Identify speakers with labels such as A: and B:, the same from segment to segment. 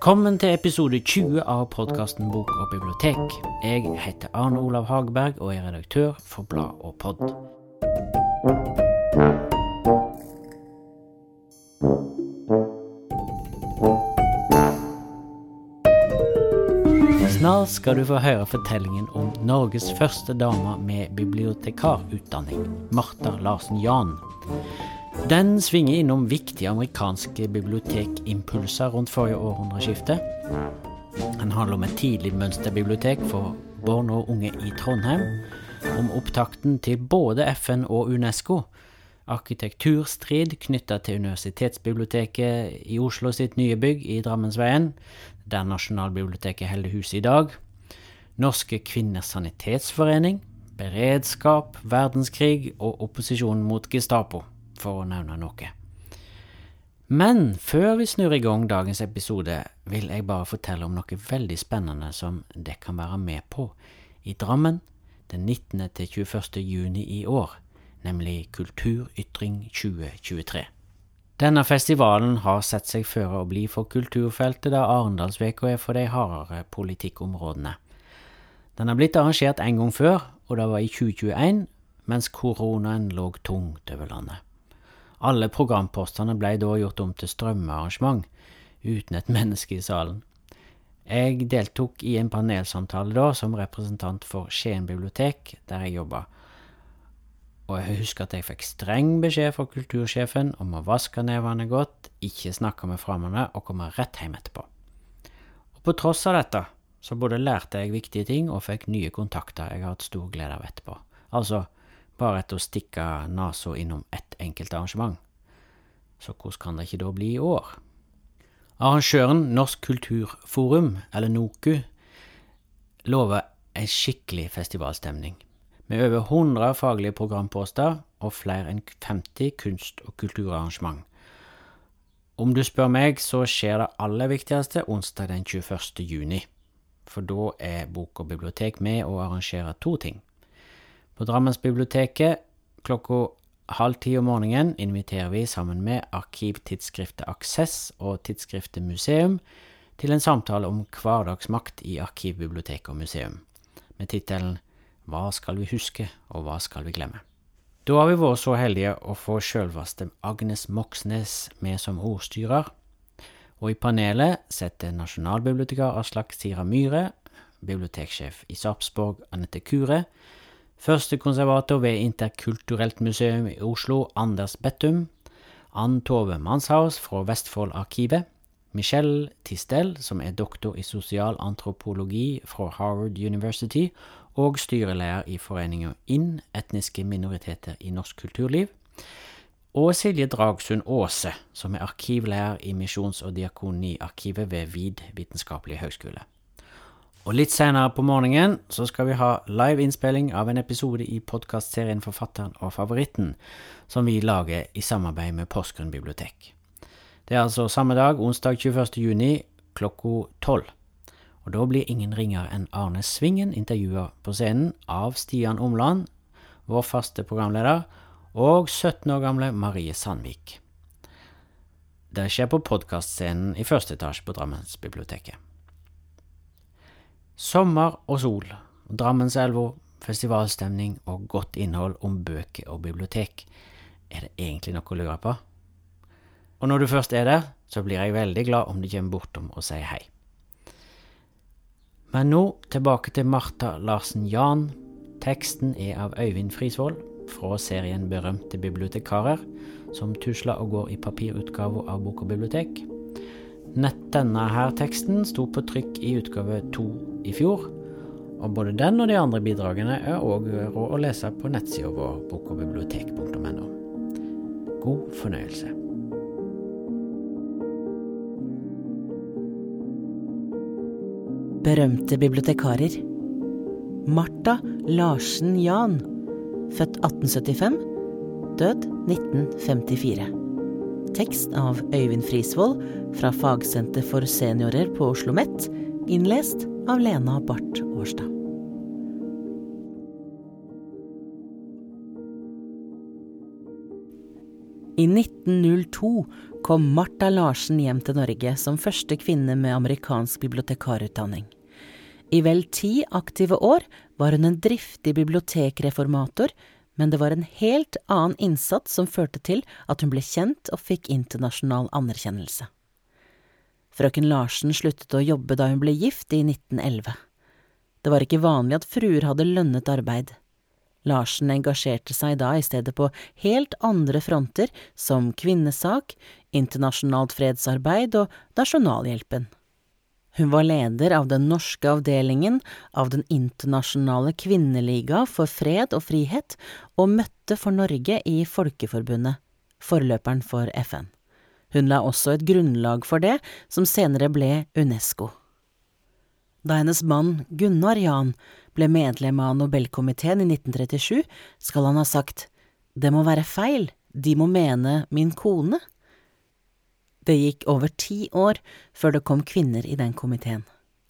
A: Velkommen til episode 20 av podkasten Bok og bibliotek. Jeg heter Arne Olav Hagberg og er redaktør for Blad og Pod. Snart skal du få høre fortellingen om Norges første dame med bibliotekarutdanning, Martha Larsen Jahn. Den svinger innom viktige amerikanske bibliotekimpulser rundt forrige århundreskifte. Den handler om et tidlig mønsterbibliotek for barn og unge i Trondheim. Om opptakten til både FN og UNESCO. Arkitekturstrid knytta til Universitetsbiblioteket i Oslo sitt nye bygg i Drammensveien, der Nasjonalbiblioteket holder hus i dag. Norske kvinners sanitetsforening. Beredskap, verdenskrig og opposisjonen mot Gestapo, for å nevne noe. Men før vi snur i gang dagens episode, vil jeg bare fortelle om noe veldig spennende som dere kan være med på i Drammen den 19. til 21. juni i år, nemlig Kulturytring 2023. Denne festivalen har sett seg føre å bli for kulturfeltet, da Arendalsveka er for de hardere politikkområdene. Den har blitt arrangert en gang før, og det var i 2021, mens koronaen lå tungt over landet. Alle programpostene ble da gjort om til strømmearrangement, uten et menneske i salen. Jeg deltok i en panelsamtale da som representant for Skien bibliotek, der jeg jobba, og jeg husker at jeg fikk streng beskjed fra kultursjefen om å vaske nevene godt, ikke snakke med fremmede og komme rett hjem etterpå. Og på tross av dette, så både lærte jeg viktige ting og fikk nye kontakter jeg har hatt stor glede av etterpå. Altså, bare etter å stikke nesa innom ett enkelt arrangement. Så hvordan kan det ikke da bli i år? Arrangøren Norsk Kulturforum, eller NOKU, lover en skikkelig festivalstemning med over 100 faglige programposter og flere enn 50 kunst- og kulturarrangement. Om du spør meg, så skjer det aller viktigste onsdag den 21. juni, for da er Bok og bibliotek med å arrangere to ting. På Drammensbiblioteket klokka halv ti om morgenen inviterer vi sammen med arkivtidsskriftet Aksess og tidsskriftet Museum til en samtale om hverdagsmakt i arkivbibliotek og museum, med tittelen hva skal vi huske, og hva skal vi glemme? Da har vi vært så heldige å få sjølvaste Agnes Moxnes med som ordstyrer, og i panelet setter nasjonalbibliotekar Aslak Sira Myhre, biblioteksjef i Sarpsborg Anette Kure, førstekonservator ved Interkulturelt museum i Oslo Anders Bettum, Ann Tove Manshaus fra Vestfoldarkivet, Michelle Tistel, som er doktor i sosialantropologi fra Harvard University, og styreleder i foreningen INN, etniske minoriteter i norsk kulturliv, og Silje Dragsund Aase, som er arkivlærer i Misjons- og Diakoniarkivet ved VID vitenskapelige høgskole. Og litt senere på morgenen så skal vi ha live innspilling av en episode i podkastserien Forfatteren og favoritten, som vi lager i samarbeid med Porsgrunn bibliotek. Det er altså samme dag, onsdag 21. juni klokka tolv. Og da blir ingen ringere enn Arne Svingen intervjua på scenen av Stian Omland, vår faste programleder, og 17 år gamle Marie Sandvik. Det skjer på podkastscenen i første etasje på Drammensbiblioteket. Sommer og sol, Drammenselva, festivalstemning og godt innhold om bøker og bibliotek. Er det egentlig noe å lure på? Og når du først er der, så blir jeg veldig glad om du kommer bortom og sier hei. Men nå tilbake til Martha Larsen Jahn. Teksten er av Øyvind Frisvold fra serien Berømte bibliotekarer, som tusler og går i papirutgave av Bok og bibliotek. Nett denne her teksten sto på trykk i utgave to i fjor, og både den og de andre bidragene er òg råd å lese på nettsida vår bokogbibliotek.no. God fornøyelse.
B: Berømte bibliotekarer. Martha Larsen Jahn, født 1875, død 1954. Tekst av Øyvind Frisvold fra Fagsenter for seniorer på Oslo OsloMet, innlest av Lena Barth Årstad. I 1902 kom Martha Larsen hjem til Norge som første kvinne med amerikansk bibliotekarutdanning. I vel ti aktive år var hun en driftig bibliotekreformator, men det var en helt annen innsats som førte til at hun ble kjent og fikk internasjonal anerkjennelse. Frøken Larsen sluttet å jobbe da hun ble gift i 1911. Det var ikke vanlig at fruer hadde lønnet arbeid. Larsen engasjerte seg da i stedet på helt andre fronter, som kvinnesak, internasjonalt fredsarbeid og Nasjonalhjelpen. Hun var leder av den norske avdelingen av Den internasjonale kvinneliga for fred og frihet, og møtte for Norge i Folkeforbundet, forløperen for FN. Hun la også et grunnlag for det, som senere ble UNESCO. Da hennes mann Gunnar Jan ble medlem av Nobelkomiteen i 1937, skal han ha sagt det må være feil, de må mene min kone. Det gikk over ti år før det kom kvinner i den komiteen.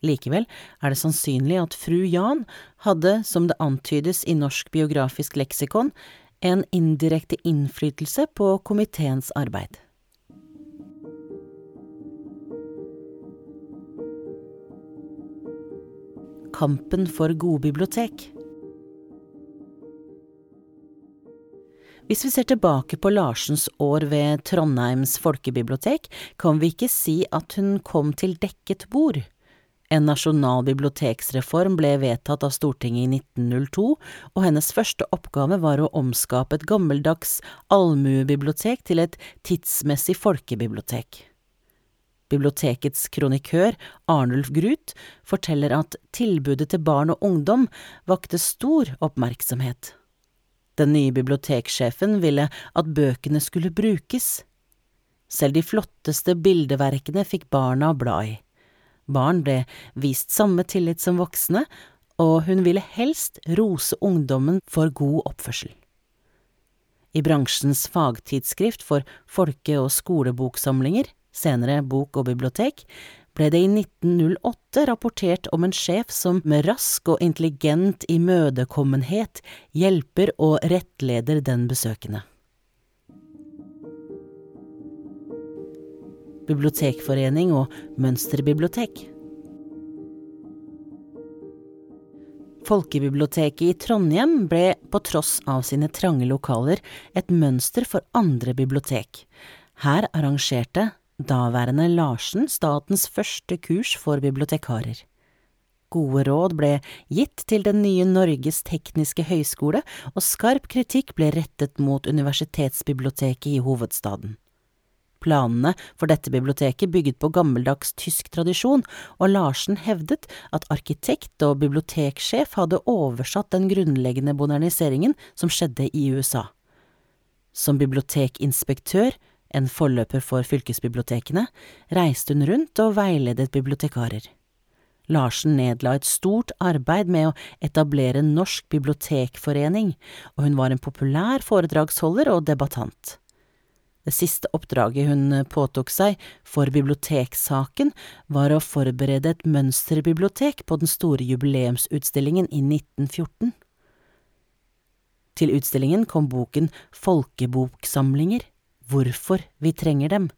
B: Likevel er det sannsynlig at fru Jan hadde, som det antydes i Norsk biografisk leksikon, en indirekte innflytelse på komiteens arbeid. Kampen for gode bibliotek. Hvis vi ser tilbake på Larsens år ved Trondheims folkebibliotek, kan vi ikke si at hun kom til dekket bord. En nasjonal biblioteksreform ble vedtatt av Stortinget i 1902, og hennes første oppgave var å omskape et gammeldags allmuebibliotek til et tidsmessig folkebibliotek. Bibliotekets kronikør, Arnulf Gruth, forteller at tilbudet til barn og ungdom vakte stor oppmerksomhet. Den nye biblioteksjefen ville at bøkene skulle brukes. Selv de flotteste bildeverkene fikk barna bla i. Barn ble vist samme tillit som voksne, og hun ville helst rose ungdommen for god oppførsel. I bransjens fagtidsskrift for folke- og skoleboksamlinger senere Bok og bibliotek, ble det i 1908 rapportert om en sjef som med rask og intelligent imødekommenhet hjelper og rettleder den besøkende. Bibliotekforening og mønsterbibliotek Folkebiblioteket i Trondheim ble, på tross av sine trange lokaler, et mønster for andre bibliotek. Her arrangerte daværende Larsen statens første kurs for bibliotekarer. Gode råd ble gitt til den nye Norges tekniske høyskole, og skarp kritikk ble rettet mot universitetsbiblioteket i hovedstaden. Planene for dette biblioteket bygget på gammeldags tysk tradisjon, og Larsen hevdet at arkitekt og biblioteksjef hadde oversatt den grunnleggende moderniseringen som skjedde i USA. Som bibliotekinspektør en forløper for fylkesbibliotekene, reiste hun rundt og veiledet bibliotekarer. Larsen nedla et stort arbeid med å etablere norsk bibliotekforening, og hun var en populær foredragsholder og debattant. Det siste oppdraget hun påtok seg for biblioteksaken, var å forberede et mønsterbibliotek på den store jubileumsutstillingen i 1914. Til utstillingen kom boken Folkeboksamlinger hvorfor vi trenger dem.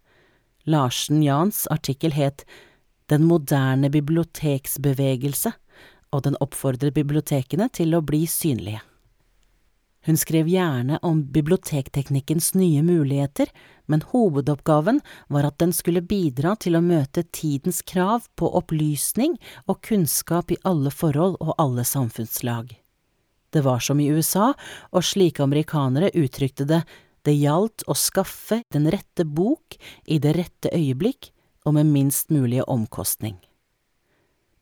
B: Larsen Jans artikkel het Den moderne biblioteksbevegelse, og den oppfordret bibliotekene til å bli synlige. Hun skrev gjerne om bibliotekteknikkens nye muligheter, men hovedoppgaven var at den skulle bidra til å møte tidens krav på opplysning og kunnskap i alle forhold og alle samfunnslag. Det var som i USA, og slike amerikanere uttrykte det det gjaldt å skaffe den rette bok i det rette øyeblikk og med minst mulige omkostning.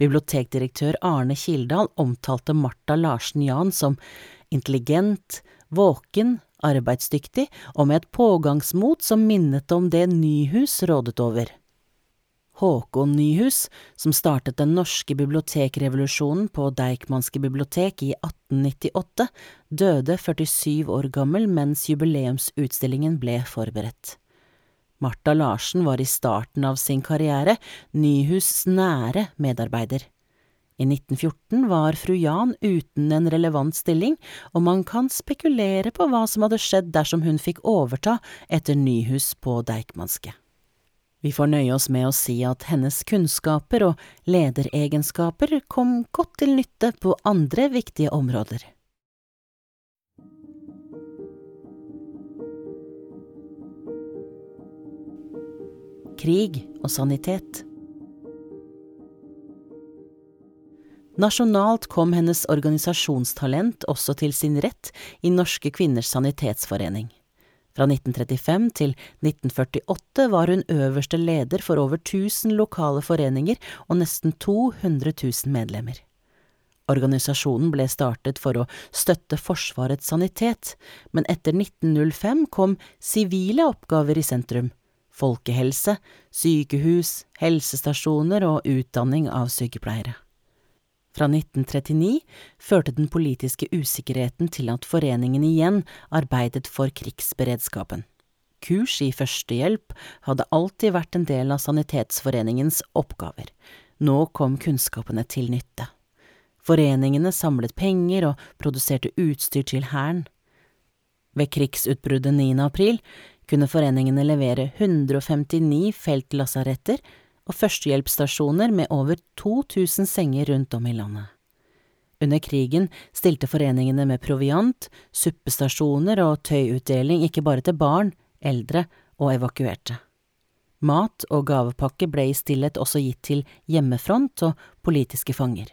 B: Bibliotekdirektør Arne Kildahl omtalte Martha Larsen Jan som intelligent, våken, arbeidsdyktig og med et pågangsmot som minnet om det Nyhus rådet over. Håkon Nyhus, som startet den norske bibliotekrevolusjonen på Deichmanske bibliotek i 1898, døde 47 år gammel mens jubileumsutstillingen ble forberedt. Martha Larsen var i starten av sin karriere Nyhus' nære medarbeider. I 1914 var fru Jan uten en relevant stilling, og man kan spekulere på hva som hadde skjedd dersom hun fikk overta etter Nyhus på Deichmanske. Vi får nøye oss med å si at hennes kunnskaper og lederegenskaper kom godt til nytte på andre viktige områder. Krig og sanitet Nasjonalt kom hennes organisasjonstalent også til sin rett i Norske kvinners sanitetsforening. Fra 1935 til 1948 var hun øverste leder for over 1000 lokale foreninger og nesten 200 000 medlemmer. Organisasjonen ble startet for å støtte Forsvarets sanitet, men etter 1905 kom sivile oppgaver i sentrum – folkehelse, sykehus, helsestasjoner og utdanning av sykepleiere. Fra 1939 førte den politiske usikkerheten til at foreningen igjen arbeidet for krigsberedskapen. Kurs i førstehjelp hadde alltid vært en del av Sanitetsforeningens oppgaver. Nå kom kunnskapene til nytte. Foreningene samlet penger og produserte utstyr til Hæren. Ved krigsutbruddet 9. april kunne foreningene levere 159 feltlasaretter og førstehjelpsstasjoner med over 2000 senger rundt om i landet. Under krigen stilte foreningene med proviant, suppestasjoner og tøyutdeling ikke bare til barn, eldre og evakuerte. Mat og gavepakke ble i stillhet også gitt til hjemmefront og politiske fanger.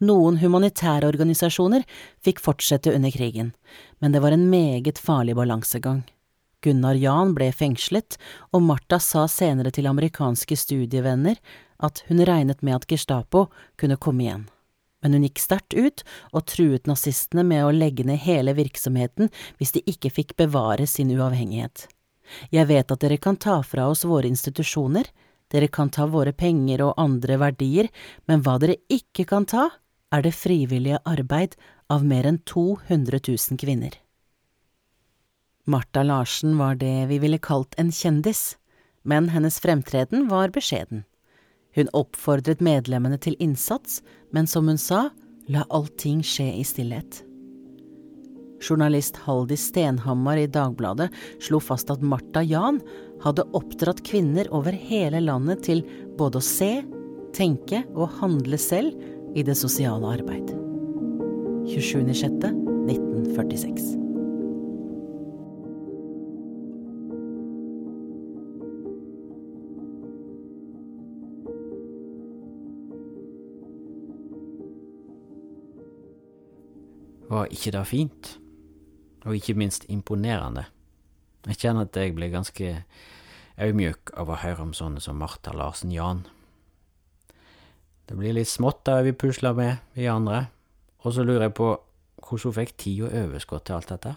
B: Noen humanitære organisasjoner fikk fortsette under krigen, men det var en meget farlig balansegang. Gunnar Jan ble fengslet, og Martha sa senere til amerikanske studievenner at hun regnet med at Gestapo kunne komme igjen. Men hun gikk sterkt ut og truet nazistene med å legge ned hele virksomheten hvis de ikke fikk bevare sin uavhengighet. Jeg vet at dere kan ta fra oss våre institusjoner, dere kan ta våre penger og andre verdier, men hva dere ikke kan ta, er det frivillige arbeid av mer enn 200 000 kvinner. Martha Larsen var det vi ville kalt en kjendis, men hennes fremtreden var beskjeden. Hun oppfordret medlemmene til innsats, men som hun sa, la allting skje i stillhet. Journalist Haldis Stenhammar i Dagbladet slo fast at Martha Jan hadde oppdratt kvinner over hele landet til både å se, tenke og handle selv i det sosiale arbeid. 27.06.1946.
A: Var ikke det fint? Og ikke minst imponerende. Jeg kjenner at jeg blir ganske audmjuk av å høre om sånne som Martha Larsen Jan. Det blir litt smått da vi pusler med, vi andre, og så lurer jeg på hvordan hun fikk tid og overskudd til alt dette.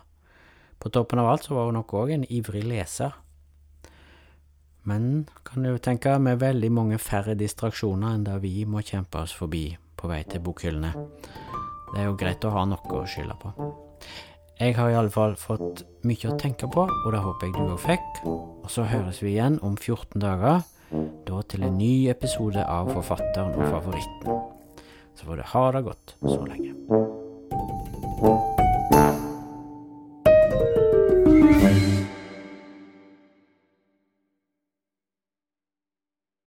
A: På toppen av alt så var hun nok òg en ivrig leser. Men kan du tenke, med veldig mange færre distraksjoner enn det vi må kjempe oss forbi på vei til bokhyllene. Det er jo greit å ha noe å skylde på. Jeg har i alle fall fått mye å tenke på, og det håper jeg du òg fikk. Og så høres vi igjen om 14 dager, da til en ny episode av Forfatteren og favoritten. Så får du ha det godt så lenge.